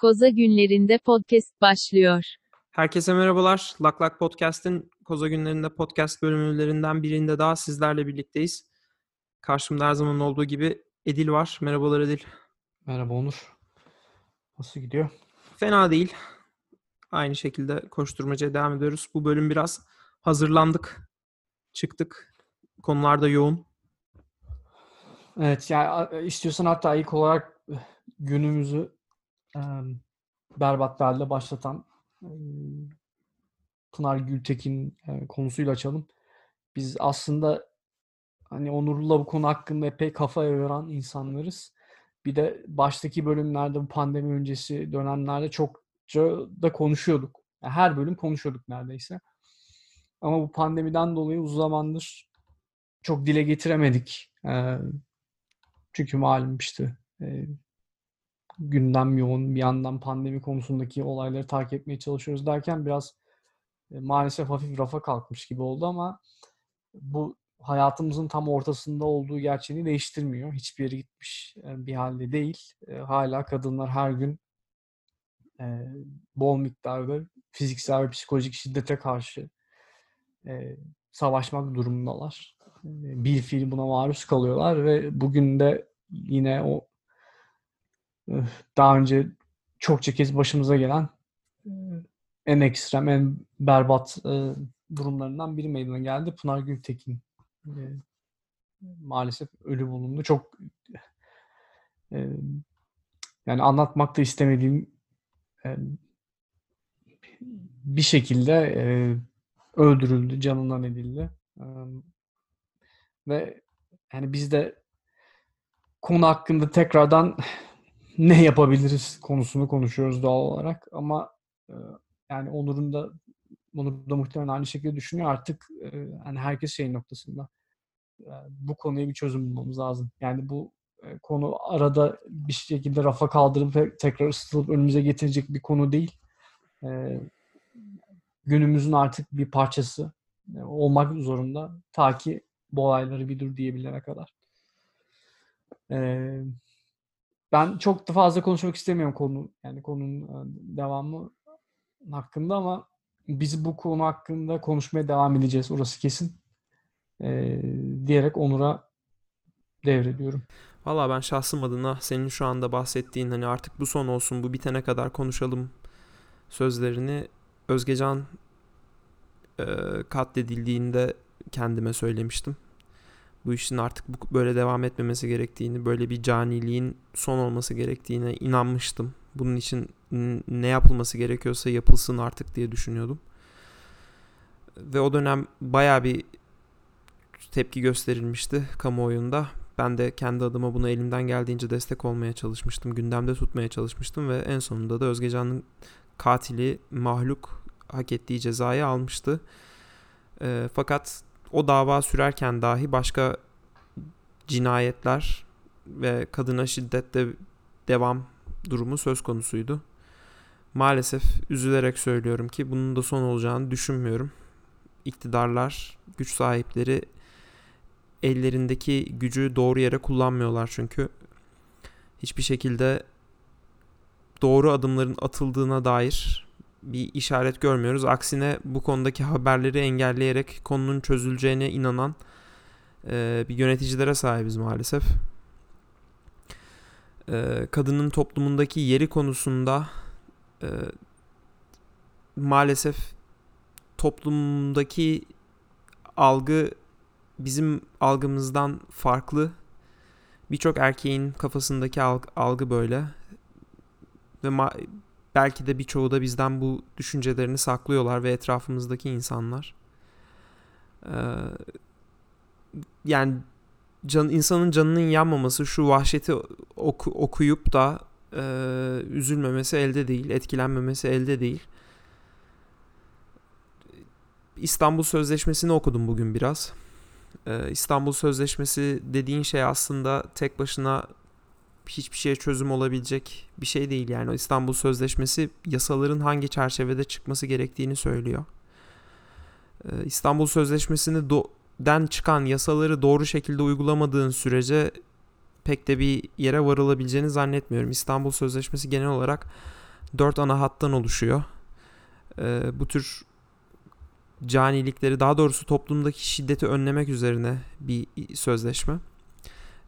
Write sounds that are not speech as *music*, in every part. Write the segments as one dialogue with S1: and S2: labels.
S1: Koza günlerinde podcast başlıyor.
S2: Herkese merhabalar. Lak Lak Podcast'in Koza günlerinde podcast bölümlerinden birinde daha sizlerle birlikteyiz. Karşımda her zaman olduğu gibi Edil var. Merhabalar Edil.
S3: Merhaba Onur. Nasıl gidiyor?
S2: Fena değil. Aynı şekilde koşturmacaya devam ediyoruz. Bu bölüm biraz hazırlandık. Çıktık. Konularda yoğun.
S3: Evet yani istiyorsan hatta ilk olarak günümüzü berbat bir halde başlatan Pınar Gültekin konusuyla açalım. Biz aslında hani Onur'la bu konu hakkında epey kafa yoran insanlarız. Bir de baştaki bölümlerde bu pandemi öncesi dönemlerde çokça da konuşuyorduk. Yani her bölüm konuşuyorduk neredeyse. Ama bu pandemiden dolayı uzun zamandır çok dile getiremedik. Çünkü malum işte gündem yoğun bir yandan pandemi konusundaki olayları takip etmeye çalışıyoruz derken biraz e, maalesef hafif rafa kalkmış gibi oldu ama bu hayatımızın tam ortasında olduğu gerçeğini değiştirmiyor. Hiçbir yere gitmiş e, bir halde değil. E, hala kadınlar her gün bol miktarda fiziksel ve psikolojik şiddete karşı savaşmak durumundalar. Bir fiil buna maruz kalıyorlar ve bugün de yine o daha önce çokça kez başımıza gelen e, en ekstrem, en berbat e, durumlarından biri meydana geldi. Pınar Gültekin e, maalesef ölü bulundu. Çok e, yani anlatmak da istemediğim bir şekilde öldürüldü, canından edildi. Ve yani biz de konu hakkında tekrardan ne yapabiliriz konusunu konuşuyoruz doğal olarak ama e, yani Onur'un da Onur da muhtemelen aynı şekilde düşünüyor artık e, yani herkes şeyin noktasında e, bu konuya bir çözüm bulmamız lazım. Yani bu konu arada bir şekilde rafa kaldırıp tekrar ısıtılıp önümüze getirecek bir konu değil. Günümüzün artık bir parçası olmak zorunda ta ki bu olayları bir dur diyebilene kadar. Ee, ben çok da fazla konuşmak istemiyorum konu yani konunun devamı hakkında ama biz bu konu hakkında konuşmaya devam edeceğiz. Orası kesin. Ee, diyerek Onur'a devrediyorum.
S2: Valla ben şahsım adına senin şu anda bahsettiğin hani artık bu son olsun bu bitene kadar konuşalım sözlerini Özgecan e, katledildiğinde kendime söylemiştim. Bu işin artık bu, böyle devam etmemesi gerektiğini, böyle bir caniliğin son olması gerektiğine inanmıştım. Bunun için ne yapılması gerekiyorsa yapılsın artık diye düşünüyordum. Ve o dönem baya bir tepki gösterilmişti kamuoyunda. Ben de kendi adıma buna elimden geldiğince destek olmaya çalışmıştım. Gündemde tutmaya çalışmıştım ve en sonunda da Özgecan'ın katili mahluk hak ettiği cezayı almıştı. E, fakat o dava sürerken dahi başka cinayetler ve kadına şiddette devam durumu söz konusuydu. Maalesef üzülerek söylüyorum ki bunun da son olacağını düşünmüyorum. İktidarlar, güç sahipleri ellerindeki gücü doğru yere kullanmıyorlar çünkü. Hiçbir şekilde doğru adımların atıldığına dair bir işaret görmüyoruz. Aksine bu konudaki haberleri engelleyerek konunun çözüleceğine inanan e, bir yöneticilere sahibiz maalesef. E, kadının toplumundaki yeri konusunda e, maalesef toplumdaki algı bizim algımızdan farklı. Birçok erkeğin kafasındaki algı böyle ve ma- belki de birçoğu da bizden bu düşüncelerini saklıyorlar ve etrafımızdaki insanlar. Ee, yani can, insanın canının yanmaması, şu vahşeti oku, okuyup da e, üzülmemesi elde değil, etkilenmemesi elde değil. İstanbul Sözleşmesi'ni okudum bugün biraz. Ee, İstanbul Sözleşmesi dediğin şey aslında tek başına hiçbir şeye çözüm olabilecek bir şey değil yani. O İstanbul Sözleşmesi yasaların hangi çerçevede çıkması gerektiğini söylüyor. Ee, İstanbul Sözleşmesi'ni do- den çıkan yasaları doğru şekilde uygulamadığın sürece pek de bir yere varılabileceğini zannetmiyorum. İstanbul Sözleşmesi genel olarak dört ana hattan oluşuyor. Ee, bu tür canilikleri daha doğrusu toplumdaki şiddeti önlemek üzerine bir sözleşme.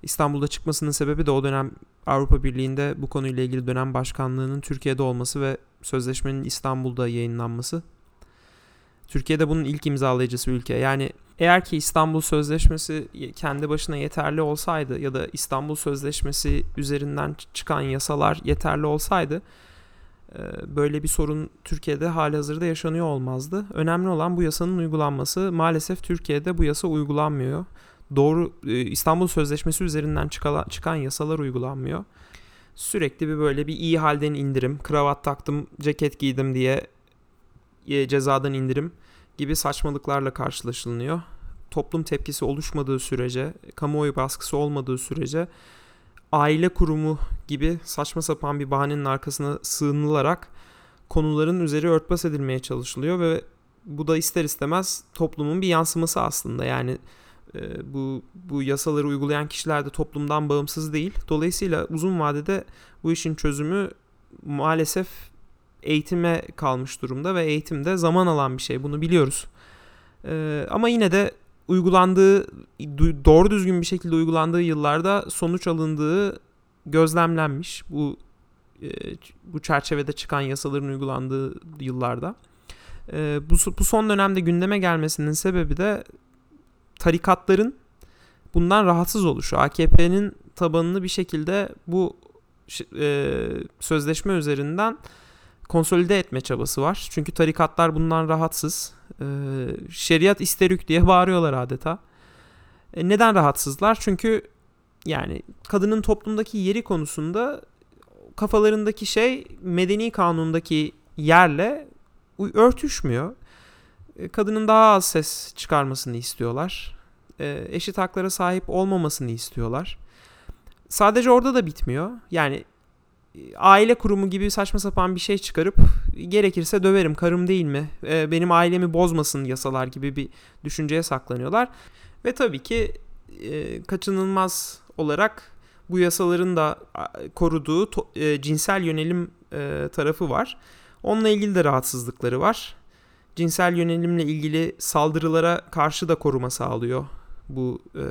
S2: İstanbul'da çıkmasının sebebi de o dönem Avrupa Birliği'nde bu konuyla ilgili dönem başkanlığının Türkiye'de olması ve sözleşmenin İstanbul'da yayınlanması. Türkiye'de bunun ilk imzalayıcısı ülke. Yani eğer ki İstanbul Sözleşmesi kendi başına yeterli olsaydı ya da İstanbul Sözleşmesi üzerinden çıkan yasalar yeterli olsaydı e, böyle bir sorun Türkiye'de hali hazırda yaşanıyor olmazdı. Önemli olan bu yasanın uygulanması. Maalesef Türkiye'de bu yasa uygulanmıyor. Doğru e, İstanbul Sözleşmesi üzerinden çıkan yasalar uygulanmıyor. Sürekli bir böyle bir iyi halden indirim, kravat taktım, ceket giydim diye e, cezadan indirim gibi saçmalıklarla karşılaşılıyor. Toplum tepkisi oluşmadığı sürece, kamuoyu baskısı olmadığı sürece aile kurumu gibi saçma sapan bir bahanenin arkasına sığınılarak konuların üzeri örtbas edilmeye çalışılıyor ve bu da ister istemez toplumun bir yansıması aslında. Yani bu bu yasaları uygulayan kişiler de toplumdan bağımsız değil. Dolayısıyla uzun vadede bu işin çözümü maalesef eğitime kalmış durumda ve eğitimde zaman alan bir şey. Bunu biliyoruz. Ee, ama yine de uygulandığı doğru düzgün bir şekilde uygulandığı yıllarda sonuç alındığı gözlemlenmiş. Bu e, bu çerçevede çıkan yasaların uygulandığı yıllarda. E, bu, bu son dönemde gündeme gelmesinin sebebi de tarikatların bundan rahatsız oluşu. AKP'nin tabanını bir şekilde bu e, sözleşme üzerinden konsolide etme çabası var. Çünkü tarikatlar bundan rahatsız. Ee, şeriat isterük diye *laughs* bağırıyorlar adeta. E, neden rahatsızlar? Çünkü yani kadının toplumdaki yeri konusunda kafalarındaki şey medeni kanundaki yerle örtüşmüyor. E, kadının daha az ses çıkarmasını istiyorlar. E, eşit haklara sahip olmamasını istiyorlar. Sadece orada da bitmiyor. Yani aile kurumu gibi saçma sapan bir şey çıkarıp gerekirse döverim karım değil mi e, benim ailemi bozmasın yasalar gibi bir düşünceye saklanıyorlar ve tabii ki e, kaçınılmaz olarak bu yasaların da koruduğu e, cinsel yönelim e, tarafı var onunla ilgili de rahatsızlıkları var cinsel yönelimle ilgili saldırılara karşı da koruma sağlıyor bu e,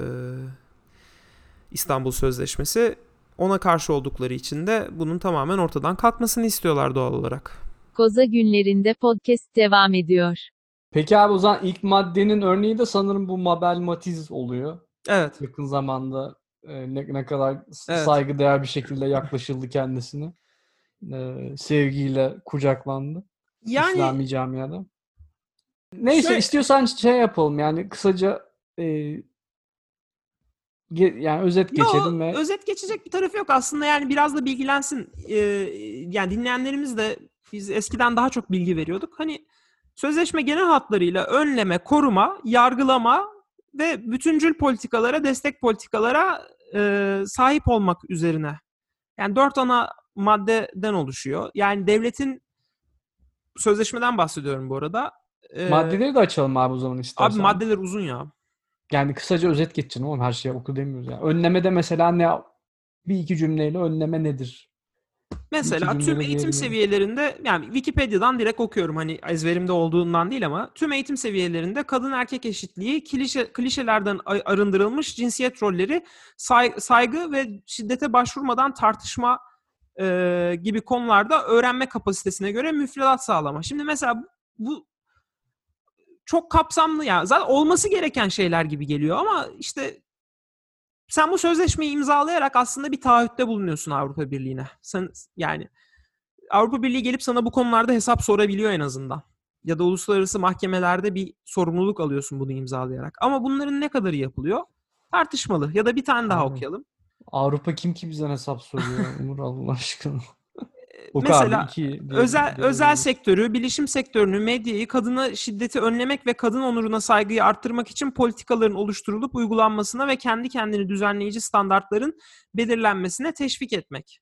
S2: İstanbul Sözleşmesi ona karşı oldukları için de bunun tamamen ortadan kalkmasını istiyorlar doğal olarak.
S1: Koza günlerinde podcast devam ediyor.
S3: Peki abi o zaman ilk maddenin örneği de sanırım bu Mabel Matiz oluyor.
S2: Evet.
S3: Yakın zamanda e, ne, ne kadar evet. saygıdeğer bir şekilde yaklaşıldı kendisine. E, sevgiyle kucaklandı. Yani, İslami camiada. Neyse şöyle, istiyorsan şey yapalım yani kısaca e, yani özet geçelim
S2: ve özet geçecek bir tarafı yok. Aslında yani biraz da bilgilensin. Ee, yani dinleyenlerimiz de biz eskiden daha çok bilgi veriyorduk. Hani sözleşme genel hatlarıyla önleme koruma yargılama ve bütüncül politikalara destek politikalara e, sahip olmak üzerine. Yani dört ana maddeden oluşuyor. Yani devletin sözleşmeden bahsediyorum bu arada
S3: ee, maddeleri de açalım abi o zaman istersen
S2: abi maddeler uzun ya
S3: yani kısaca özet geçeceğim oğlum her şeyi oku demiyoruz yani. Önlemede mesela ne bir iki cümleyle önleme nedir?
S2: Mesela tüm eğitim diyelim. seviyelerinde yani Wikipedia'dan direkt okuyorum hani ezberimde olduğundan değil ama tüm eğitim seviyelerinde kadın erkek eşitliği, klişe, klişelerden arındırılmış cinsiyet rolleri, say, saygı ve şiddete başvurmadan tartışma e, gibi konularda öğrenme kapasitesine göre müfredat sağlama. Şimdi mesela bu çok kapsamlı ya. Zaten olması gereken şeyler gibi geliyor ama işte sen bu sözleşmeyi imzalayarak aslında bir taahhütte bulunuyorsun Avrupa Birliği'ne. Sen yani Avrupa Birliği gelip sana bu konularda hesap sorabiliyor en azından. Ya da uluslararası mahkemelerde bir sorumluluk alıyorsun bunu imzalayarak. Ama bunların ne kadarı yapılıyor? Tartışmalı. Ya da bir tane daha okuyalım.
S3: Avrupa kim ki bizden hesap soruyor Umur Allah aşkına.
S2: O Mesela iki, özel bir, özel sektörü, bilişim sektörünü, medyayı, kadına şiddeti önlemek ve kadın onuruna saygıyı arttırmak için politikaların oluşturulup uygulanmasına ve kendi kendini düzenleyici standartların belirlenmesine teşvik etmek.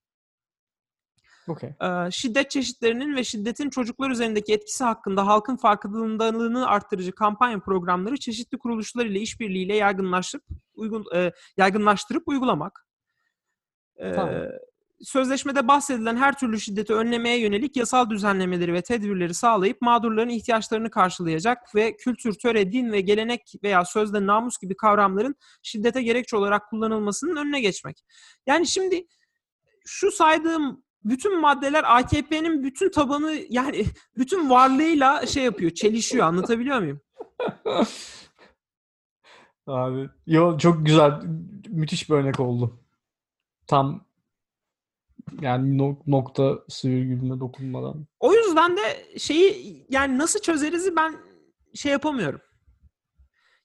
S3: Okay.
S2: Ee, şiddet çeşitlerinin ve şiddetin çocuklar üzerindeki etkisi hakkında halkın farkındalığını arttırıcı kampanya programları çeşitli kuruluşlar ile işbirliğiyle yaygınlaştırıp uygun e, yaygınlaştırıp uygulamak. Ee, tamam sözleşmede bahsedilen her türlü şiddeti önlemeye yönelik yasal düzenlemeleri ve tedbirleri sağlayıp mağdurların ihtiyaçlarını karşılayacak ve kültür, töre, din ve gelenek veya sözde namus gibi kavramların şiddete gerekçe olarak kullanılmasının önüne geçmek. Yani şimdi şu saydığım bütün maddeler AKP'nin bütün tabanı yani bütün varlığıyla şey yapıyor, çelişiyor. Anlatabiliyor muyum?
S3: Abi yo çok güzel müthiş bir örnek oldu. Tam yani no- nokta virgülüne dokunmadan.
S2: O yüzden de şeyi yani nasıl çözerizi ben şey yapamıyorum.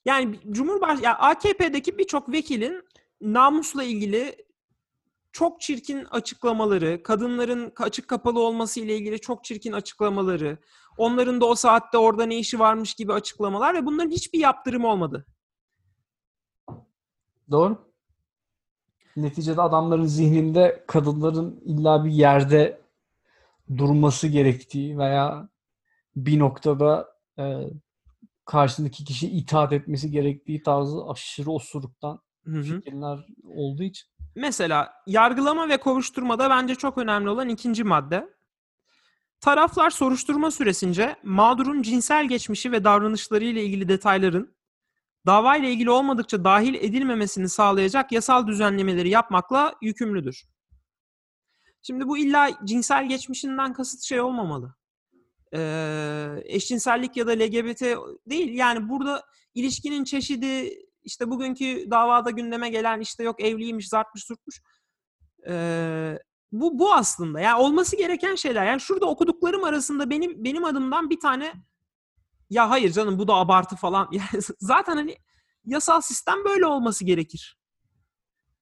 S2: Yani Cumhurbaş ya AKP'deki birçok vekilin namusla ilgili çok çirkin açıklamaları, kadınların açık kapalı olması ile ilgili çok çirkin açıklamaları, onların da o saatte orada ne işi varmış gibi açıklamalar ve bunların hiçbir yaptırım olmadı.
S3: Doğru. Neticede adamların zihninde kadınların illa bir yerde durması gerektiği veya bir noktada e, karşısındaki kişi itaat etmesi gerektiği tarzı aşırı osuruktan fikirler olduğu için.
S2: Mesela yargılama ve kovuşturmada bence çok önemli olan ikinci madde. Taraflar soruşturma süresince mağdurun cinsel geçmişi ve davranışları ile ilgili detayların dava ile ilgili olmadıkça dahil edilmemesini sağlayacak yasal düzenlemeleri yapmakla yükümlüdür. Şimdi bu illa cinsel geçmişinden kasıt şey olmamalı. Ee, eşcinsellik ya da LGBT değil. Yani burada ilişkinin çeşidi işte bugünkü davada gündeme gelen işte yok evliymiş, zartmış, surtmuş. Ee, bu bu aslında. Yani olması gereken şeyler. Yani şurada okuduklarım arasında benim benim adımdan bir tane ya hayır canım bu da abartı falan. *laughs* Yani zaten hani yasal sistem böyle olması gerekir.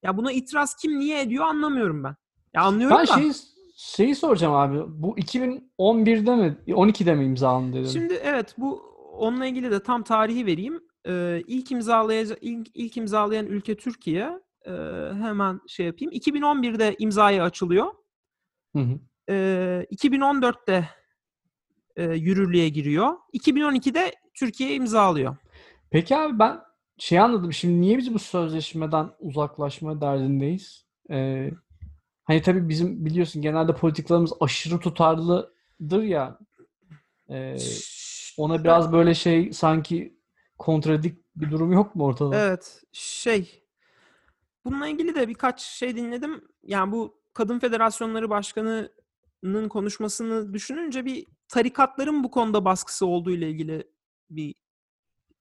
S2: Ya buna itiraz kim niye ediyor anlamıyorum ben. Ya anlıyorum
S3: Ben
S2: da.
S3: şeyi, şeyi soracağım abi. Bu 2011'de mi 12'de mi imzalandı dedim.
S2: Şimdi evet bu onunla ilgili de tam tarihi vereyim. Ee, ilk imzalayacak ilk, ilk imzalayan ülke Türkiye. Ee, hemen şey yapayım. 2011'de imzaya açılıyor.
S3: Hı hı.
S2: Ee, 2014'te e, yürürlüğe giriyor. 2012'de Türkiye imzalıyor.
S3: Peki abi ben şey anladım. Şimdi niye biz bu sözleşmeden uzaklaşma derdindeyiz? Ee, hani tabii bizim biliyorsun genelde politikalarımız aşırı tutarlıdır ya. Ee, ona biraz böyle şey sanki kontradik bir durum yok mu ortada?
S2: Evet, şey. Bununla ilgili de birkaç şey dinledim. Yani bu Kadın Federasyonları Başkanı'nın konuşmasını düşününce bir tarikatların bu konuda baskısı olduğu ile ilgili bir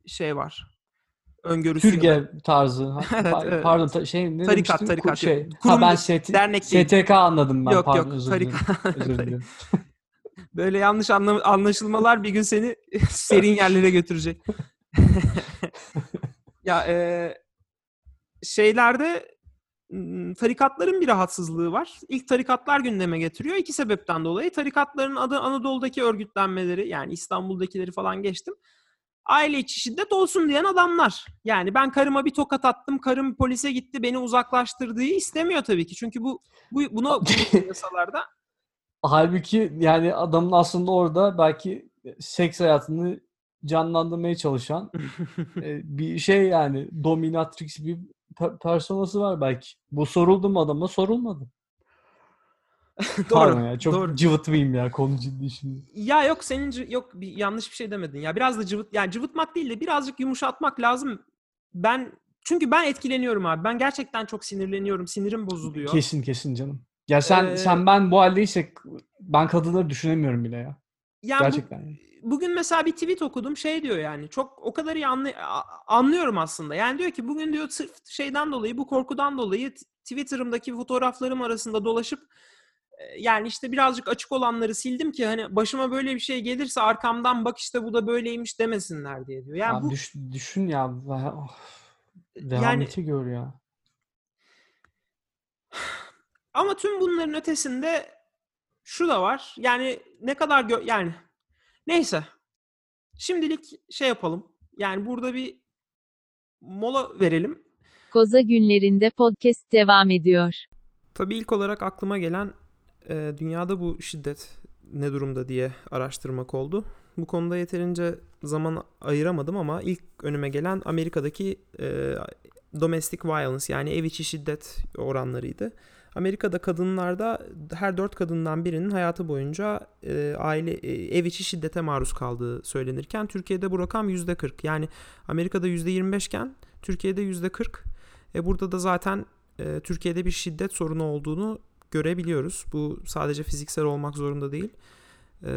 S2: şey var. Öngörüsü.
S3: Türkiye tarzı. *laughs*
S2: Evet, evet.
S3: Pardon ta- şey ne
S2: Tarikat,
S3: demiştin? Ku-
S2: tarikat.
S3: Şey.
S2: Kurum
S3: ha ben ST,
S2: dernek.
S3: STK anladım ben.
S2: Yok
S3: Pardon
S2: yok,
S3: özür
S2: tarikat. *laughs*
S3: Özür dilerim.
S2: Böyle yanlış anla- anlaşılmalar bir gün seni *laughs* serin yerlere götürecek. ya e, şeylerde tarikatların bir rahatsızlığı var. İlk tarikatlar gündeme getiriyor. İki sebepten dolayı. Tarikatların adı Anadolu'daki örgütlenmeleri yani İstanbul'dakileri falan geçtim. Aile içi şiddet olsun diyen adamlar. Yani ben karıma bir tokat attım, karım polise gitti, beni uzaklaştırdığı istemiyor tabii ki. Çünkü bu, bu buna *laughs* bu yasalarda
S3: Halbuki yani adamın aslında orada belki seks hayatını canlandırmaya çalışan *laughs* e, bir şey yani dominatrix bir personası var belki. Bu soruldu mu adama? Sorulmadı. *laughs* Pardon ya çok
S2: doğru.
S3: cıvıtmayayım ya konu ciddi şimdi.
S2: Ya yok senin cı- yok bir yanlış bir şey demedin ya. Biraz da cıvıt yani cıvıtmak değil de birazcık yumuşatmak lazım. Ben çünkü ben etkileniyorum abi. Ben gerçekten çok sinirleniyorum. Sinirim bozuluyor.
S3: Kesin kesin canım. Ya sen
S2: Ee,
S3: sen ben bu haldeysek ben kadınları düşünemiyorum bile ya.
S2: Yani bu-
S3: Gerçekten. yani.
S2: bugün mesela bir tweet okudum şey diyor yani çok o kadar iyi anlay- a- anlıyorum aslında. Yani diyor ki bugün diyor sırf şeyden dolayı bu korkudan dolayı Twitter'ımdaki fotoğraflarım arasında dolaşıp e, yani işte birazcık açık olanları sildim ki hani başıma böyle bir şey gelirse arkamdan bak işte bu da böyleymiş demesinler diye diyor. Yani
S3: Ya
S2: bu
S3: düş- düşün ya. Of,
S2: yani
S3: gör ya. *sighs*
S2: ama tüm bunların ötesinde şu da var. Yani ne kadar gö- yani neyse. Şimdilik şey yapalım. Yani burada bir mola verelim.
S1: Koza günlerinde podcast devam ediyor.
S2: Tabii ilk olarak aklıma gelen e, dünyada bu şiddet ne durumda diye araştırmak oldu. Bu konuda yeterince zaman ayıramadım ama ilk önüme gelen Amerika'daki e, domestic violence yani ev içi şiddet oranlarıydı. Amerika'da kadınlarda her dört kadından birinin hayatı boyunca e, aile e, ev içi şiddete maruz kaldığı söylenirken Türkiye'de bu rakam yüzde 40. Yani Amerika'da yüzde 25 iken Türkiye'de yüzde 40. E, burada da zaten e, Türkiye'de bir şiddet sorunu olduğunu görebiliyoruz. Bu sadece fiziksel olmak zorunda değil. E,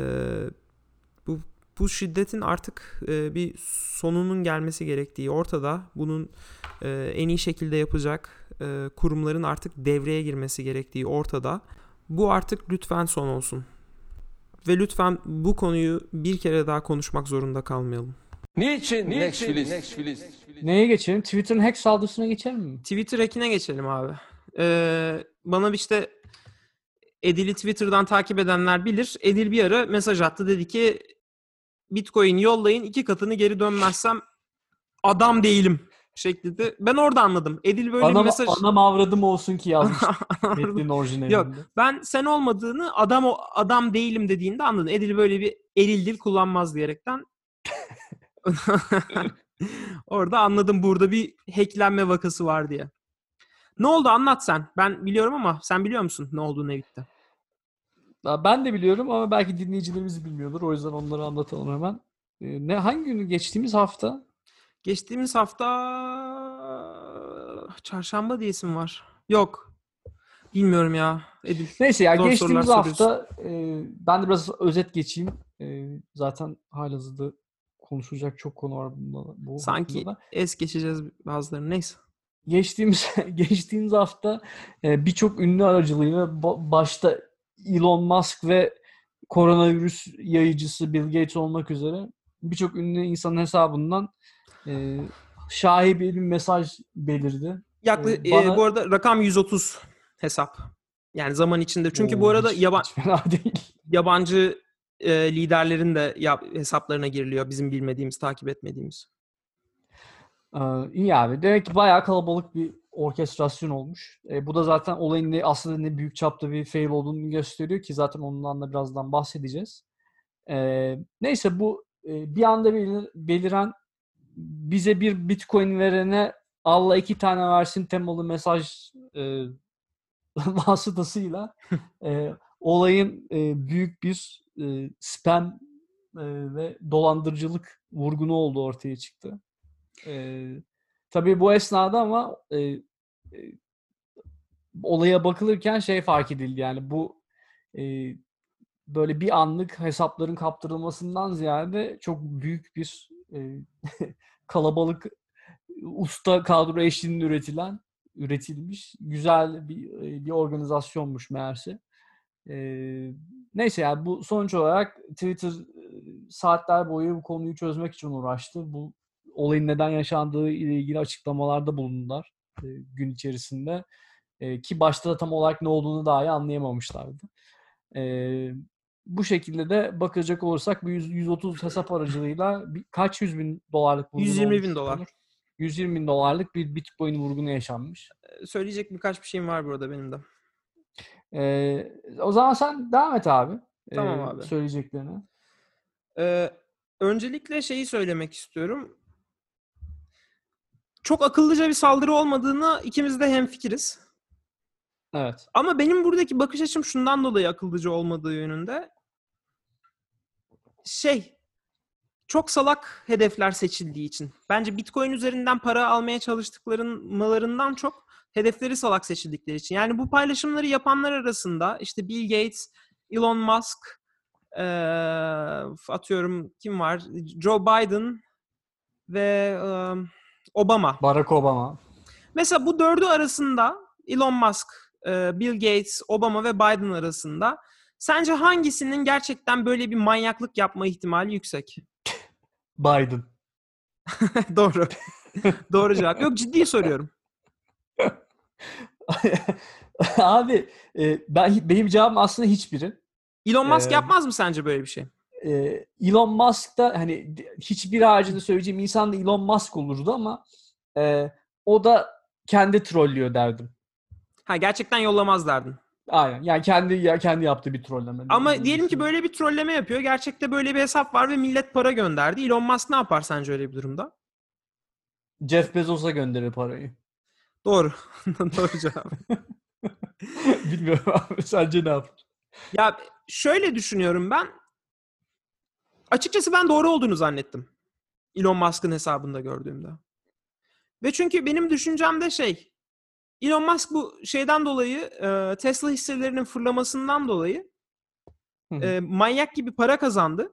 S2: bu şiddetin artık e, bir sonunun gelmesi gerektiği ortada. Bunun e, en iyi şekilde yapacak e, kurumların artık devreye girmesi gerektiği ortada. Bu artık lütfen son olsun. Ve lütfen bu konuyu bir kere daha konuşmak zorunda kalmayalım.
S4: Niçin, Netflix?
S3: Neye geçelim? Twitter'ın hack saldırısına geçelim mi?
S2: Twitter hackine geçelim abi. Ee, bana işte Edil'i Twitter'dan takip edenler bilir. Edil bir ara mesaj attı. Dedi ki Bitcoin yollayın iki katını geri dönmezsem adam değilim şeklinde. Ben orada anladım. Edil böyle
S3: Anam,
S2: bir mesaj...
S3: anam avradım olsun ki yazmış. *laughs* Metnin orijinalinde.
S2: Yok ben sen olmadığını adam o adam değilim dediğinde anladım. Edil böyle bir eril dil kullanmaz diyerekten. *laughs* Orada anladım burada bir hacklenme vakası var diye. Ne oldu anlat sen. Ben biliyorum ama sen biliyor musun ne olduğunu Evit'te?
S3: Ben de biliyorum ama belki dinleyicilerimiz bilmiyordur. O yüzden onları anlatalım hemen. Ee, Ne hangi günü geçtiğimiz hafta?
S2: Geçtiğimiz hafta çarşamba diyesim var. Yok. Bilmiyorum ya. Edil.
S3: Neyse ya
S2: Zor
S3: geçtiğimiz hafta e, ben de biraz özet geçeyim. E, zaten halihazırda konuşulacak çok konu var bunda, bu
S2: Sanki
S3: hakkında da.
S2: es geçeceğiz bazılarını. Neyse.
S3: Geçtiğimiz *laughs* geçtiğimiz hafta e, birçok ünlü aracılığıyla ba- başta Elon Musk ve koronavirüs yayıcısı Bill Gates olmak üzere birçok ünlü insanın hesabından e, şaibeli bir mesaj belirdi.
S2: Yaklaşık
S3: Ee, bana-
S2: bu arada rakam 130 hesap. Yani zaman içinde. Çünkü bu
S3: Oo,
S2: arada
S3: hiç-
S2: yaban,
S3: hiç fena *laughs* değil.
S2: yabancı e, liderlerin de ya, hesaplarına giriliyor. Bizim bilmediğimiz, takip etmediğimiz.
S3: Ee, iyi abi. Demek ki bayağı kalabalık bir orkestrasyon olmuş. E, bu da zaten olayın ne, aslında ne büyük çapta bir fail olduğunu gösteriyor ki zaten ondan da birazdan bahsedeceğiz. Ee, neyse bu e, bir anda belir- beliren bize bir bitcoin verene Allah iki tane versin temalı mesaj e, *laughs* vasıtasıyla e, olayın e, büyük bir e, spam e, ve dolandırıcılık vurgunu olduğu ortaya çıktı. E, tabii bu esnada ama e, e, olaya bakılırken şey fark edildi yani bu e, böyle bir anlık hesapların kaptırılmasından ziyade çok büyük bir e, *laughs* kalabalık usta kadro eşliğinde üretilen üretilmiş güzel bir e, bir organizasyonmuş meğerse. E, neyse yani bu sonuç olarak Twitter e, saatler boyu bu konuyu çözmek için uğraştı. Bu olayın neden yaşandığı ile ilgili açıklamalarda bulundular e, gün içerisinde. E, ki başta da tam olarak ne olduğunu dahi anlayamamışlardı. E, bu şekilde de bakacak olursak bir 100 130 hesap aracılığıyla bir, kaç yüz bin dolarlık vurgun
S2: 120 bin dolar.
S3: Onur? 120 bin dolarlık bir bitcoin vurgunu yaşanmış.
S2: Söyleyecek birkaç bir şeyim var burada benim de.
S3: Ee, o zaman sen devam et abi.
S2: Tamam
S3: ee,
S2: abi.
S3: Söyleyeceklerini.
S2: Ee, öncelikle şeyi söylemek istiyorum. Çok akıllıca bir saldırı olmadığını ikimiz de hemfikiriz.
S3: Evet.
S2: Ama benim buradaki bakış açım şundan dolayı akıllıca olmadığı yönünde. Şey, çok salak hedefler seçildiği için. Bence Bitcoin üzerinden para almaya çalıştıklarından çok hedefleri salak seçildikleri için. Yani bu paylaşımları yapanlar arasında işte Bill Gates, Elon Musk, eee, atıyorum kim var? Joe Biden ve eee, Obama.
S3: Barack Obama.
S2: Mesela bu dördü arasında Elon Musk, e, Bill Gates, Obama ve Biden arasında sence hangisinin gerçekten böyle bir manyaklık yapma ihtimali yüksek?
S3: Biden. *laughs*
S2: Doğru. *laughs* Doğru cevap. Yok ciddi soruyorum. *laughs*
S3: abi e, ben benim cevabım aslında hiçbiri.
S2: Elon Musk
S3: Ee,
S2: yapmaz mı sence böyle bir şey?
S3: Elon Musk da hani hiçbir haricinde söyleyeceğim insan da Elon Musk olurdu ama e, o da kendi trollüyor derdim.
S2: Ha gerçekten yollamaz derdin.
S3: Aynen. Yani kendi ya kendi yaptığı bir trolleme.
S2: Ama diyelim ki böyle bir trolleme yapıyor. Gerçekte böyle bir hesap var ve millet para gönderdi. Elon Musk ne yapar sence öyle bir durumda?
S3: Jeff Bezos'a gönderir parayı.
S2: Doğru. *laughs* Doğru cevap. *laughs*
S3: Bilmiyorum abi. Sence ne yapar?
S2: Ya şöyle düşünüyorum ben. Açıkçası ben doğru olduğunu zannettim. Elon Musk'ın hesabında gördüğümde. Ve çünkü benim düşüncemde şey Elon Musk bu şeyden dolayı e, Tesla hisselerinin fırlamasından dolayı e, manyak gibi para kazandı.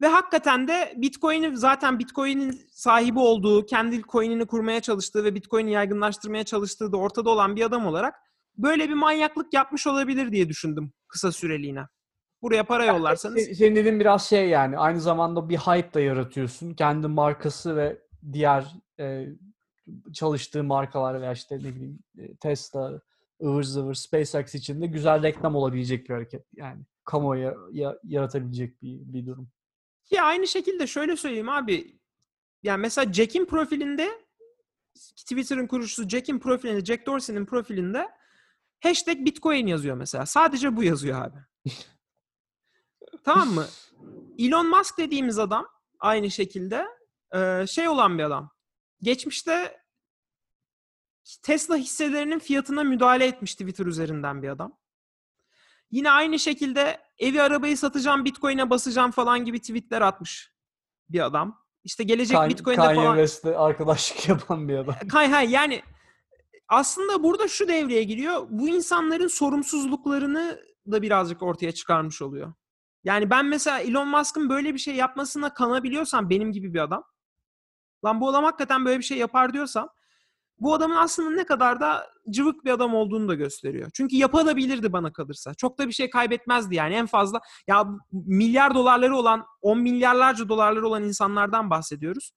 S2: Ve hakikaten de Bitcoin'i zaten Bitcoin'in sahibi olduğu, kendi coin'ini kurmaya çalıştığı ve Bitcoin'i yaygınlaştırmaya çalıştığı da ortada olan bir adam olarak böyle bir manyaklık yapmış olabilir diye düşündüm kısa süreliğine. Buraya para yollarsanız.
S3: Se- Senin dediğin biraz şey yani aynı zamanda bir hype da yaratıyorsun. Kendi markası ve diğer e, çalıştığı markalar veya işte ne bileyim e, Tesla, ıvır zıvır, SpaceX için de güzel reklam olabilecek bir hareket. Yani kamuoya ya- yaratabilecek bir, bir durum.
S2: Ki aynı şekilde şöyle söyleyeyim abi. Yani mesela Jack'in profilinde Twitter'ın kurucusu Jack'in profilinde, Jack Dorsey'nin profilinde hashtag Bitcoin yazıyor mesela. Sadece bu yazıyor abi. *laughs* tamam mı? Elon Musk dediğimiz adam aynı şekilde e, şey olan bir adam. Geçmişte Tesla hisselerinin fiyatına müdahale etmiş Twitter üzerinden bir adam. Yine aynı şekilde evi arabayı satacağım Bitcoin'e basacağım falan gibi tweetler atmış bir adam. İşte gelecek
S3: Kan-
S2: Bitcoin'de
S3: Kanye
S2: falan.
S3: West'le arkadaşlık *laughs* yapan bir adam.
S2: Kay hay yani aslında burada şu devreye giriyor. Bu insanların sorumsuzluklarını da birazcık ortaya çıkarmış oluyor. Yani ben mesela Elon Musk'ın böyle bir şey yapmasına kanabiliyorsam benim gibi bir adam. Lan bu adam hakikaten böyle bir şey yapar diyorsam bu adamın aslında ne kadar da cıvık bir adam olduğunu da gösteriyor. Çünkü yapabilirdi bana kalırsa. Çok da bir şey kaybetmezdi yani. En fazla ya milyar dolarları olan, on milyarlarca dolarları olan insanlardan bahsediyoruz.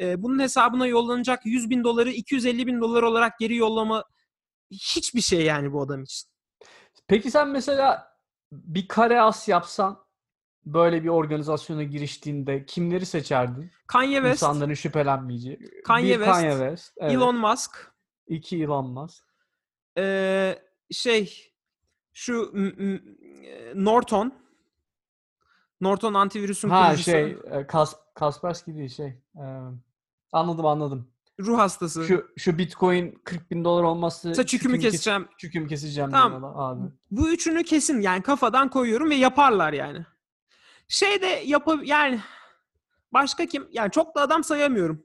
S2: Ee, bunun hesabına yollanacak 100 bin doları 250 bin dolar olarak geri yollama hiçbir şey yani bu adam için.
S3: Peki sen mesela bir kare as yapsan böyle bir organizasyona giriştiğinde kimleri seçerdin?
S2: Kanye West,
S3: İnsanların şüphelenmeyeceği.
S2: Kanye
S3: bir
S2: West,
S3: Kanye West. evet.
S2: Elon Musk,
S3: İki Elon Musk.
S2: ee, şey şu Norton Norton antivirüsün
S3: Ha
S2: kurucusu.
S3: şey e, Kas Kaspersky değil şey. e, anladım anladım.
S2: Ruh hastası.
S3: Şu şu Bitcoin 40 bin dolar olmazsa
S2: Saç çükümü
S3: kes-
S2: keseceğim.
S3: çükümü keseceğim
S2: Tamam.
S3: abi.
S2: Bu üçünü kesin yani kafadan koyuyorum ve yaparlar yani. Şey de yap yani başka kim? Yani çok da adam sayamıyorum.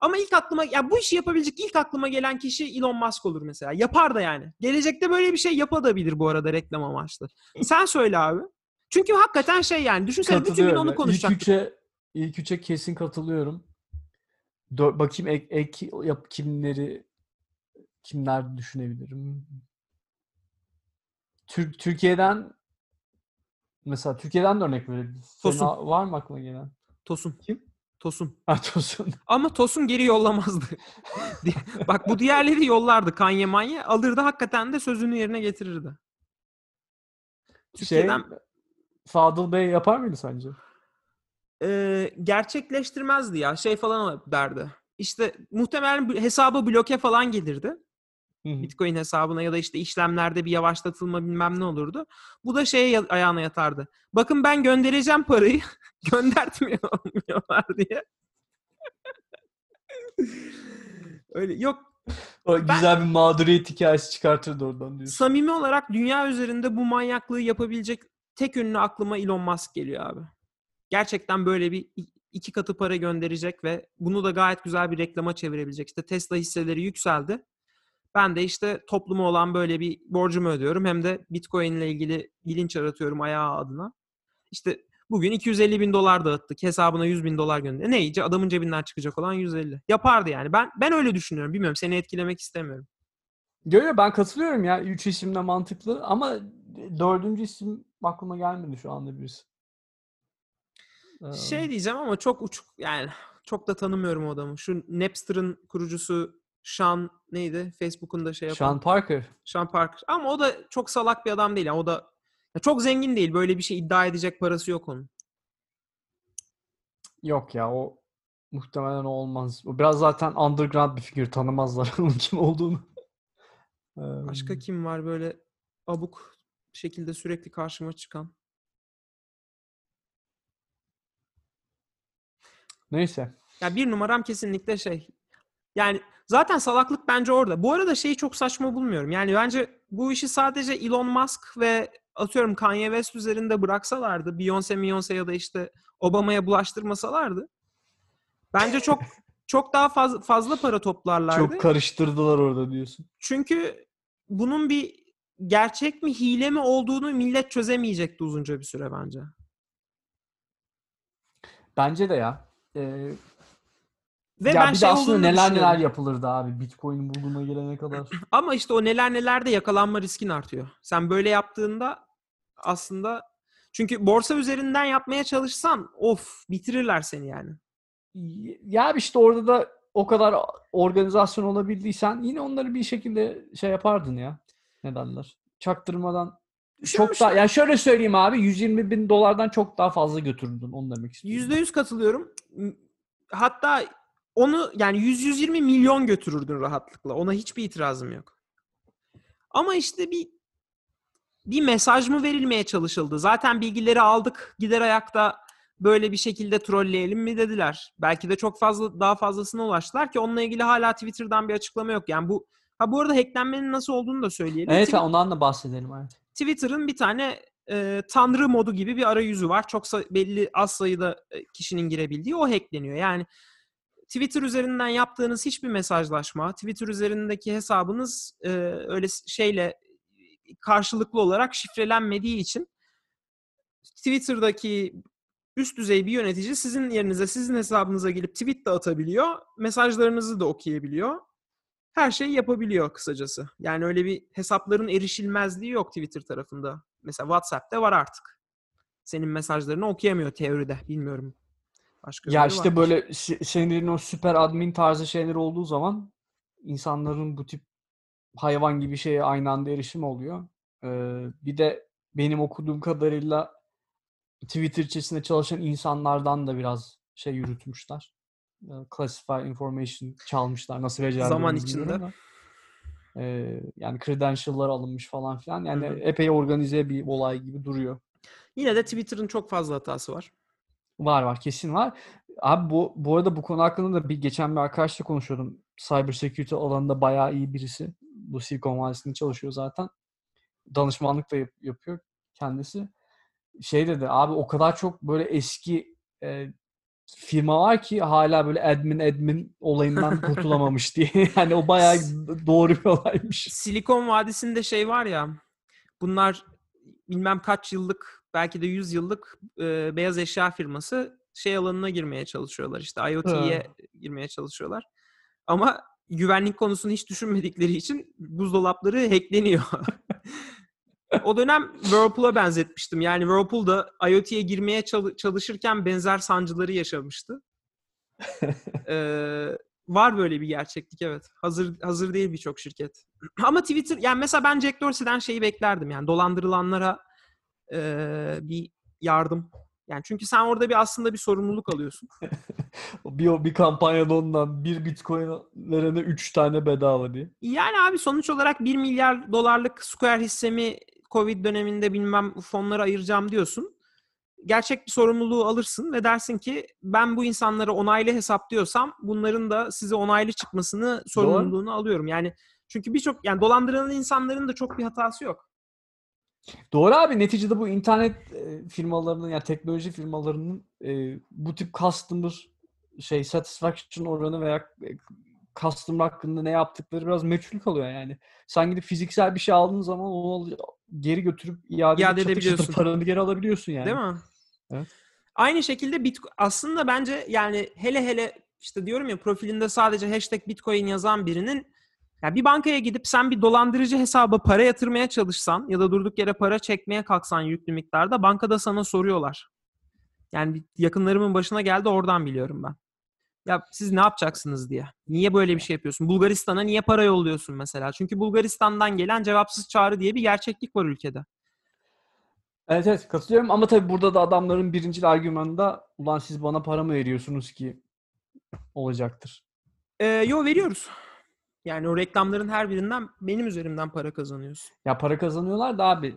S2: Ama ilk aklıma ya bu işi yapabilecek ilk aklıma gelen kişi Elon Musk olur mesela. Yapar da yani. Gelecekte böyle bir şey yapabilir bu arada reklam amaçlı. Sen söyle abi. Çünkü hakikaten şey yani düşünsene bütün gün onu
S3: ya. İlk
S2: konuşacaktık.
S3: üçe, ilk üçe kesin katılıyorum. Dö- bakayım ek, ek yap kimleri kimler düşünebilirim. Türk Türkiye'den mesela Türkiye'den de örnek verebiliriz. Senin
S2: Tosun.
S3: a- var mı aklına gelen?
S2: Tosun.
S3: Kim?
S2: Tosun.
S3: Ha Tosun. *laughs*
S2: Ama Tosun geri yollamazdı. *laughs* Bak bu diğerleri yollardı Kanye Manye. Alırdı hakikaten de sözünü yerine getirirdi.
S3: Şey,
S2: Türkiye'den
S3: Fadıl Bey yapar mıydı sence?
S2: e, gerçekleştirmezdi ya. Şey falan derdi. İşte muhtemelen bir hesabı bloke falan gelirdi. Bitcoin hesabına ya da işte işlemlerde bir yavaşlatılma bilmem ne olurdu. Bu da şeye ya- ayağına yatardı. Bakın ben göndereceğim parayı. *laughs* Göndertmiyorlar *laughs* diye. Öyle yok
S3: O güzel bir mağduriyet hikayesi çıkartırdı oradan diyorsun.
S2: samimi olarak dünya üzerinde bu manyaklığı yapabilecek tek ünlü aklıma Elon Musk geliyor abi. Gerçekten böyle bir iki katı para gönderecek ve bunu da gayet güzel bir reklama çevirebilecek. İşte Tesla hisseleri yükseldi. Ben de işte topluma olan böyle bir borcumu ödüyorum. Hem de Bitcoin ile ilgili bilinç yaratıyorum ayağı adına. İşte bugün 250 bin dolar dağıttık. Hesabına 100 bin dolar gönder. Ne iyice adamın cebinden çıkacak olan 150. Yapardı yani. Ben ben öyle düşünüyorum. Bilmiyorum seni etkilemek istemiyorum.
S3: Yo, yo, ben katılıyorum ya. Üç isim de mantıklı ama dördüncü isim aklıma gelmedi şu anda birisi.
S2: Şey diyeceğim ama çok uçuk yani çok da tanımıyorum o adamı. Şu Napster'ın kurucusu Sean neydi? Facebook'un da şey yapan.
S3: Sean Parker.
S2: Sean Parker. Ama o da çok salak bir adam değil. Yani o da ya çok zengin değil. Böyle bir şey iddia edecek parası yok onun.
S3: Yok ya o muhtemelen o olmaz. O biraz zaten underground bir figür. Tanımazlar *laughs* onun kim olduğunu.
S2: Başka kim var böyle abuk şekilde sürekli karşıma çıkan?
S3: Neyse.
S2: Ya bir numaram kesinlikle şey. Yani Zaten salaklık bence orada. Bu arada şeyi çok saçma bulmuyorum. Yani bence bu işi sadece Elon Musk ve atıyorum Kanye West üzerinde bıraksalardı, Beyoncé, Beyoncé ya da işte Obama'ya bulaştırmasalardı bence çok *laughs* çok daha fazla fazla para toplarlardı.
S3: Çok karıştırdılar orada diyorsun.
S2: Çünkü bunun bir gerçek mi hile mi olduğunu millet çözemeyecekti uzunca bir süre bence.
S3: Bence de ya. Ee,
S2: Ve
S3: ya
S2: ben
S3: bir de
S2: şey
S3: aslında
S2: olduğunu
S3: neler neler yapılırdı abi Bitcoin bulduğuna gelene kadar. *clears throat*
S2: Ama işte o neler neler de yakalanma riskin artıyor. Sen böyle yaptığında aslında çünkü borsa üzerinden yapmaya çalışsan of bitirirler seni yani.
S3: ya işte orada da o kadar organizasyon olabildiysen yine onları bir şekilde şey yapardın ya. Ne derler? Çaktırmadan çok daha
S2: Düşünmüşler.
S3: yani şöyle söyleyeyim abi 120 bin dolardan çok daha fazla götürürdün onu demek istiyorum.
S2: %100 katılıyorum. Hatta onu yani 100-120 milyon götürürdün rahatlıkla. Ona hiçbir itirazım yok. Ama işte bir bir mesaj mı verilmeye çalışıldı? Zaten bilgileri aldık. Gider ayakta böyle bir şekilde trolleyelim mi dediler. Belki de çok fazla daha fazlasına ulaştılar ki onunla ilgili hala Twitter'dan bir açıklama yok. Yani bu ha bu arada hacklenmenin nasıl olduğunu da söyleyelim.
S3: Evet
S2: Twi-
S3: ondan da bahsedelim evet.
S2: Twitter'ın bir tane e, tanrı modu gibi bir arayüzü var. Çok sa- belli az sayıda e, kişinin girebildiği o hackleniyor. Yani Twitter üzerinden yaptığınız hiçbir mesajlaşma, Twitter üzerindeki hesabınız e, öyle şeyle karşılıklı olarak şifrelenmediği için Twitter'daki üst düzey bir yönetici sizin yerinize, sizin hesabınıza gelip tweet de atabiliyor, mesajlarınızı da okuyabiliyor. Her şeyi yapabiliyor kısacası. Yani öyle bir hesapların erişilmezliği yok Twitter tarafında. Mesela WhatsApp'ta var artık. Senin mesajlarını okuyamıyor teoride. Bilmiyorum. Başka
S3: Ya işte
S2: var.
S3: böyle se- senin o süper admin tarzı şeyler olduğu zaman insanların bu tip hayvan gibi şeye aynı anda erişim oluyor. Ee, bir de benim okuduğum kadarıyla Twitter içerisinde çalışan insanlardan da biraz şey yürütmüşler. Ee, Classified information çalmışlar. Nasıl becerdiğini
S2: Zaman içinde.
S3: da. Ee, yani credential'lar alınmış falan filan. Yani
S2: Hı hı.
S3: epey organize bir olay gibi duruyor.
S2: Yine de Twitter'ın çok fazla hatası var.
S3: Var var kesin var. Abi bu bu arada bu konu hakkında da bir geçen bir arkadaşla konuşuyordum. Cyber security alanında bayağı iyi birisi. Bu Silicon Vadisi'nde çalışıyor zaten. Danışmanlık da yap- yapıyor kendisi. Şey dedi abi o kadar çok böyle eski e, firma var ki hala böyle admin admin olayından kurtulamamış *laughs* diye. *laughs* Yani o bayağı doğru bir olaymış.
S2: Silikon Vadisi'nde şey var ya bunlar bilmem kaç yıllık belki de 100 yıllık e, beyaz eşya firması şey alanına girmeye çalışıyorlar işte IoT'ye girmeye çalışıyorlar. Ama güvenlik konusunu hiç düşünmedikleri için buzdolapları hackleniyor. *laughs* o dönem Whirlpool'a benzetmiştim. Yani Whirlpool da IoT'ye girmeye çal- çalışırken benzer sancıları yaşamıştı. *laughs* Ee, var böyle bir gerçeklik evet. Hazır hazır değil birçok şirket. *clears throat* Ama Twitter yani mesela ben Jack Dorsey'den şeyi beklerdim yani dolandırılanlara ee, bir yardım. Yani çünkü sen orada bir aslında bir sorumluluk alıyorsun. *laughs*
S3: bir, bir kampanyada ondan bir bitcoin verene 3 tane bedava diye.
S2: Yani abi sonuç olarak 1 milyar dolarlık Square hissemi Covid döneminde bilmem fonlara ayıracağım diyorsun. Gerçek bir sorumluluğu alırsın ve dersin ki ben bu insanlara onaylı hesaplıyorsam bunların da size onaylı çıkmasını sorumluluğunu alıyorum. Yani çünkü birçok yani dolandırılan insanların da çok bir hatası yok.
S3: Doğru abi neticede bu internet firmalarının yani teknoloji firmalarının e, bu tip customer şey satisfaction oranı veya customer hakkında ne yaptıkları biraz meçhul kalıyor yani. Sen gidip fiziksel bir şey aldığın zaman onu geri götürüp iade,
S2: İade
S3: çatır
S2: edebiliyorsun.
S3: paranı geri alabiliyorsun yani.
S2: Değil mi?
S3: Evet.
S2: Aynı şekilde Bitcoin aslında bence yani hele hele işte diyorum ya profilinde sadece hashtag Bitcoin yazan birinin ya bir bankaya gidip sen bir dolandırıcı hesaba para yatırmaya çalışsan ya da durduk yere para çekmeye kalksan yüklü miktarda bankada sana soruyorlar. Yani yakınlarımın başına geldi oradan biliyorum ben. Ya siz ne yapacaksınız diye. Niye böyle bir şey yapıyorsun? Bulgaristan'a niye para yolluyorsun mesela? Çünkü Bulgaristan'dan gelen cevapsız çağrı diye bir gerçeklik var ülkede.
S3: Evet evet katılıyorum ama tabii burada da adamların birinci argümanı da ulan siz bana para mı veriyorsunuz ki olacaktır.
S2: Ee, yo veriyoruz. Yani o reklamların her birinden benim üzerimden para kazanıyorsun.
S3: Ya para kazanıyorlar da abi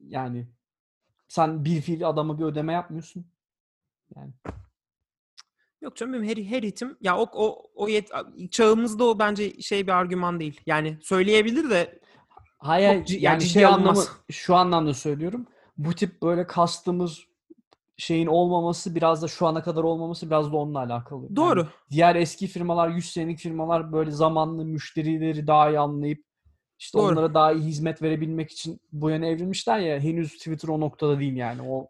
S3: yani sen bir fiil adama bir ödeme yapmıyorsun. Yani
S2: Yok canım benim her, her itim ya o o o yet, çağımızda o bence şey bir argüman değil. Yani söyleyebilir de
S3: Hayır
S2: yani
S3: şey anlamı şu anlamda söylüyorum. Bu tip böyle kastımız şeyin olmaması biraz da şu ana kadar olmaması biraz da onunla alakalı. Yani
S2: doğru.
S3: diğer eski firmalar 100 senelik firmalar böyle zamanlı müşterileri daha iyi anlayıp işte
S2: Doğru.
S3: onlara daha iyi hizmet verebilmek için bu yöne evrilmişler ya henüz Twitter o noktada değil yani o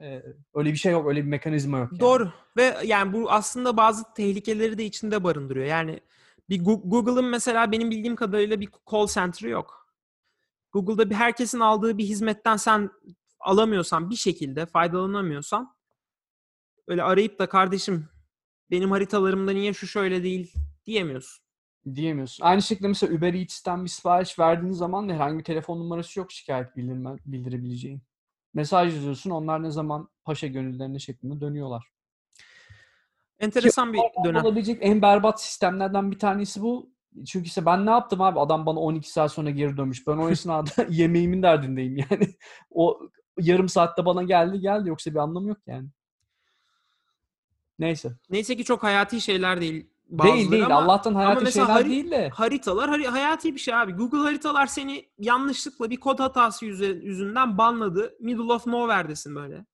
S3: e, öyle bir şey yok öyle bir mekanizma yok yani.
S2: Doğru. Ve yani bu aslında bazı tehlikeleri de içinde barındırıyor. Yani bir Google'ın mesela benim bildiğim kadarıyla bir call center'ı yok. Google'da bir herkesin aldığı bir hizmetten sen alamıyorsan bir şekilde faydalanamıyorsan öyle arayıp da kardeşim benim haritalarımda niye şu şöyle değil diyemiyorsun.
S3: Diyemiyorsun. Aynı şekilde mesela Uber Eats'ten bir sipariş verdiğin zaman da herhangi bir telefon numarası yok şikayet bildirme, bildirebileceğin. Mesaj yazıyorsun onlar ne zaman paşa gönüllerine şeklinde dönüyorlar.
S2: Enteresan bir dönem.
S3: Olabilecek en berbat sistemlerden bir tanesi bu. Çünkü işte ben ne yaptım abi? Adam bana 12 saat sonra geri dönmüş. Ben o esnada *laughs* yemeğimin derdindeyim yani. O yarım saatte bana geldi geldi. Yoksa bir anlamı yok yani. Neyse.
S2: Neyse ki çok hayati şeyler değil.
S3: değil değil.
S2: ama
S3: Allah'tan hayati
S2: mesela
S3: şeyler
S2: hari-
S3: değil de.
S2: haritalar hari- hayati bir şey abi. Google haritalar seni yanlışlıkla bir kod hatası yüzünden banladı. Middle of nowhere'desin böyle. *laughs*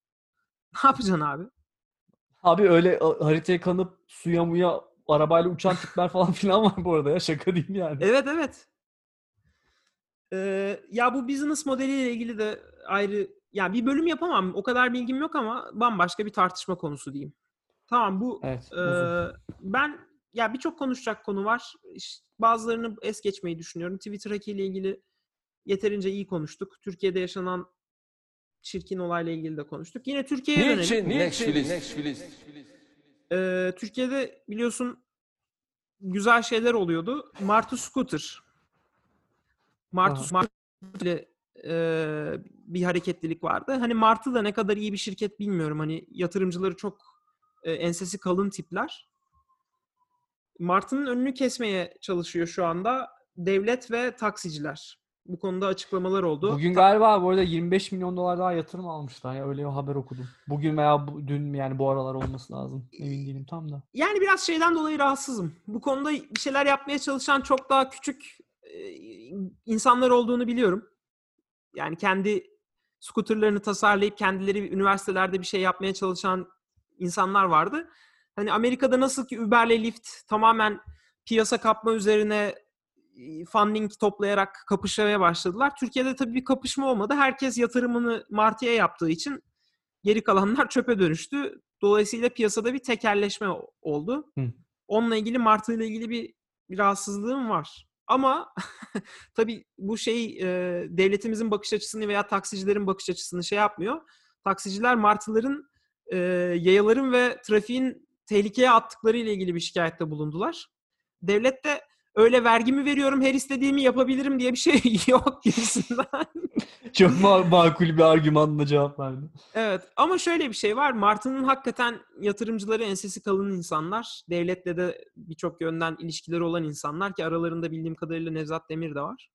S2: Ne yapacaksın abi?
S3: Abi öyle haritaya kanıp suya muya arabayla uçan tipler falan *laughs* filan var bu arada ya. Şaka değil yani.
S2: Evet evet. Ee, ya bu business modeliyle ilgili de ayrı ya bir bölüm yapamam. O kadar bilgim yok ama bambaşka bir tartışma konusu diyeyim. Tamam bu
S3: Evet. Uzun.
S2: ben ya birçok konuşacak konu var. İşte bazılarını es geçmeyi düşünüyorum. Twitter hack ile ilgili yeterince iyi konuştuk. Türkiye'de yaşanan çirkin olayla ilgili de konuştuk. Yine Türkiye'ye dönelim.
S4: Niçin Netflix?
S2: Ee, Türkiye'de biliyorsun güzel şeyler oluyordu. Martı Scooter. Martı. Scooter ile e, bir hareketlilik vardı. Hani Martı da ne kadar iyi bir şirket bilmiyorum. Hani yatırımcıları çok e, ensesi kalın tipler. Martı'nın önünü kesmeye çalışıyor şu anda devlet ve taksiciler. Bu konuda açıklamalar oldu.
S3: Bugün galiba bu arada 25 milyon dolar daha yatırım almışlar ya. Öyle bir haber okudum. Bugün veya bu, dün mü yani bu aralar olması lazım. Emin değilim tam da.
S2: Yani biraz şeyden dolayı rahatsızım. Bu konuda bir şeyler yapmaya çalışan çok daha küçük insanlar olduğunu biliyorum. Yani kendi skuterlarını tasarlayıp kendileri üniversitelerde bir şey yapmaya çalışan insanlar vardı. Hani Amerika'da nasıl ki Uber'le Lyft tamamen piyasa kapma üzerine e, funding toplayarak kapışmaya başladılar. Türkiye'de tabii bir kapışma olmadı. Herkes yatırımını Martı'ya yaptığı için geri kalanlar *laughs* çöpe dönüştü. Dolayısıyla piyasada bir tekelleşme o- oldu.
S3: Hı.
S2: Onunla ilgili Martı ile ilgili bir, bir rahatsızlığım var. Ama *laughs* tabii bu şey e, devletimizin bakış açısını veya taksicilerin bakış açısını şey yapmıyor. Taksiciler martıların e, yayaların ve trafiğin tehlikeye attıkları ile ilgili bir şikayette bulundular. Devlet de öyle vergi mi veriyorum her istediğimi yapabilirim diye bir şey *laughs* yok gibisinden. *laughs*
S3: Çok ma- makul bir argümanla cevap verdi.
S2: Evet ama şöyle bir şey var. Martı'nın hakikaten yatırımcıları ensesi kalın insanlar. Devletle de birçok yönden ilişkileri olan insanlar ki aralarında bildiğim kadarıyla Nevzat Demir de var.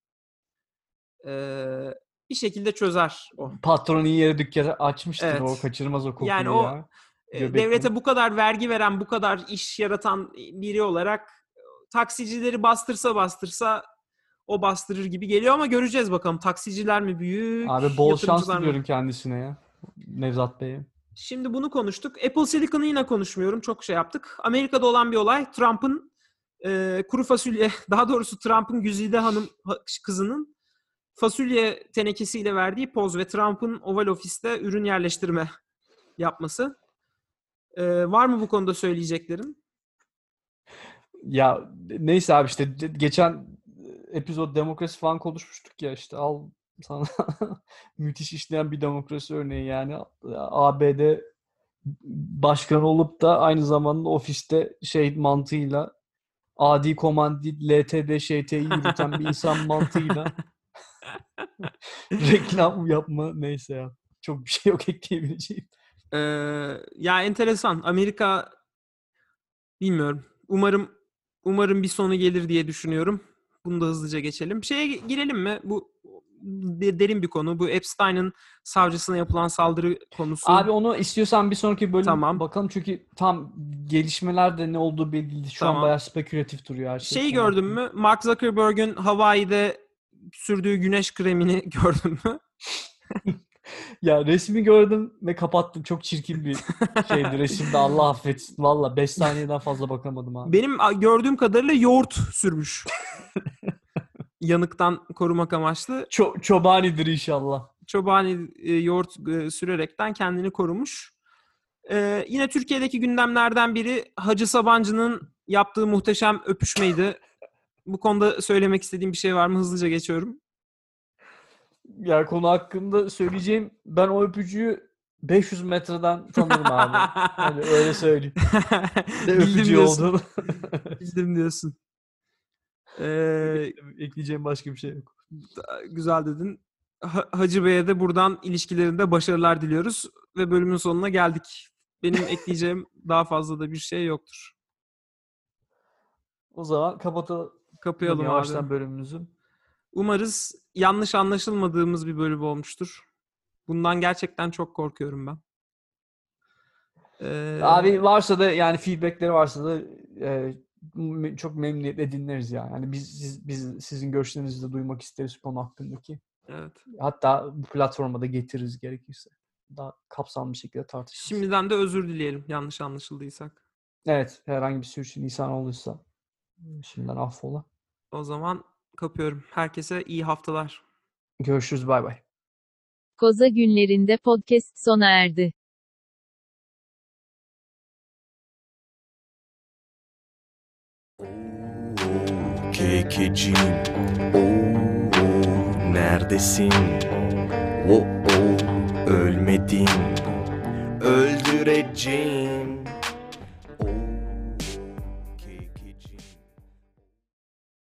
S2: Ee, bir şekilde çözer o.
S3: Patronun yeri dükkanı açmıştır.
S2: Evet.
S3: O kaçırmaz o kokuyu
S2: Yani o-
S3: ya.
S2: Ee,
S3: Göbekli.
S2: devlete bu kadar vergi veren, bu kadar iş yaratan biri olarak e, taksicileri bastırsa bastırsa o bastırır gibi geliyor ama göreceğiz bakalım. Taksiciler mi büyük,
S3: Abi bol şans diliyorum kendisine ya. Nevzat Bey'e.
S2: Şimdi bunu konuştuk. Apple Silicon'ı yine konuşmuyorum. Çok şey yaptık. Amerika'da olan bir olay. Trump'ın e, kuru fasulye, *laughs* daha doğrusu Trump'ın Güzide Hanım ha- kızının fasulye tenekesiyle verdiği poz ve Trump'ın Oval Office'te ürün yerleştirme yapması. E, var mı bu konuda söyleyeceklerin?
S3: Ya neyse abi işte geçen epizod demokrasi falan konuşmuştuk ya işte al sana *laughs* müthiş işleyen bir demokrasi örneği yani ABD başkanı olup da aynı zamanda ofiste şey mantığıyla adi komandi LTD ŞT'yi yürüten bir insan *laughs* mantığıyla *laughs* reklam yapma neyse ya. Çok bir şey yok ekleyebileceğim.
S2: Ee, ya enteresan. Amerika bilmiyorum. Umarım umarım bir sonu gelir diye düşünüyorum. Bunu da hızlıca geçelim. Şeye gi- girelim mi? Bu derin bir konu. Bu Epstein'ın savcısına yapılan saldırı konusu.
S3: Abi onu istiyorsan bir sonraki bölüm
S2: Tamam.
S3: bakalım çünkü tam gelişmelerde ne olduğu belli değil. Şu
S2: Tamam.
S3: an bayağı spekülatif duruyor her şey.
S2: Şeyi
S3: konu
S2: gördün mü? Mark Zuckerberg'ün Hawaii'de sürdüğü güneş kremini *laughs* gördün mü? *laughs*
S3: Ya resmi gördüm ve kapattım. Çok çirkin bir şeydi resimde. Allah affetsin. Valla 5 saniyeden fazla bakamadım abi.
S2: Benim gördüğüm kadarıyla yoğurt sürmüş. Yanıktan korumak amaçlı.
S3: Ço- çobanidir inşallah.
S2: Çobani e, yoğurt e, sürerekten kendini korumuş. Ee, yine Türkiye'deki gündemlerden biri Hacı Sabancı'nın yaptığı muhteşem öpüşmeydi. Bu konuda söylemek istediğim bir şey var mı? Hızlıca geçiyorum.
S3: Ya konu hakkında söyleyeceğim ben o öpücüğü 500 metreden tanırım abi. Hani öyle söyleyeyim. *laughs* Öpücüğü
S2: diyorsun.
S3: olduğunu. *laughs*
S2: Bildim diyorsun. *laughs* Ee,
S3: Ekleyeceğim başka bir şey yok.
S2: güzel dedin. Ha- Hacı Bey'e de buradan ilişkilerinde başarılar diliyoruz ve bölümün sonuna geldik. Benim ekleyeceğim daha fazla da bir şey yoktur.
S3: O zaman kapatalım
S2: Kapayalım
S3: yavaştan
S2: abi.
S3: bölümümüzü.
S2: Umarız yanlış anlaşılmadığımız bir bölüm olmuştur. Bundan gerçekten çok korkuyorum ben. Ee,
S3: Abi varsa da yani feedbackleri varsa da e, çok memnuniyetle dinleriz ya. Yani biz siz- biz sizin görüşlerinizi de duymak isteriz konu hakkındaki.
S2: evet.
S3: Hatta bu platforma da getiririz gerekirse. Daha kapsamlı bir şekilde tartışırız.
S2: Şimdiden de özür dileyelim yanlış anlaşıldıysak.
S3: Evet, herhangi bir sürçülisan olduysa şimdiden affola.
S2: O zaman kapıyorum. Herkese iyi haftalar.
S3: Görüşürüz, bay bay.
S1: Koza günlerinde podcast sona erdi.
S5: Kekeciğim Oo, neredesin? Oo, ölmedin Öldüreceğim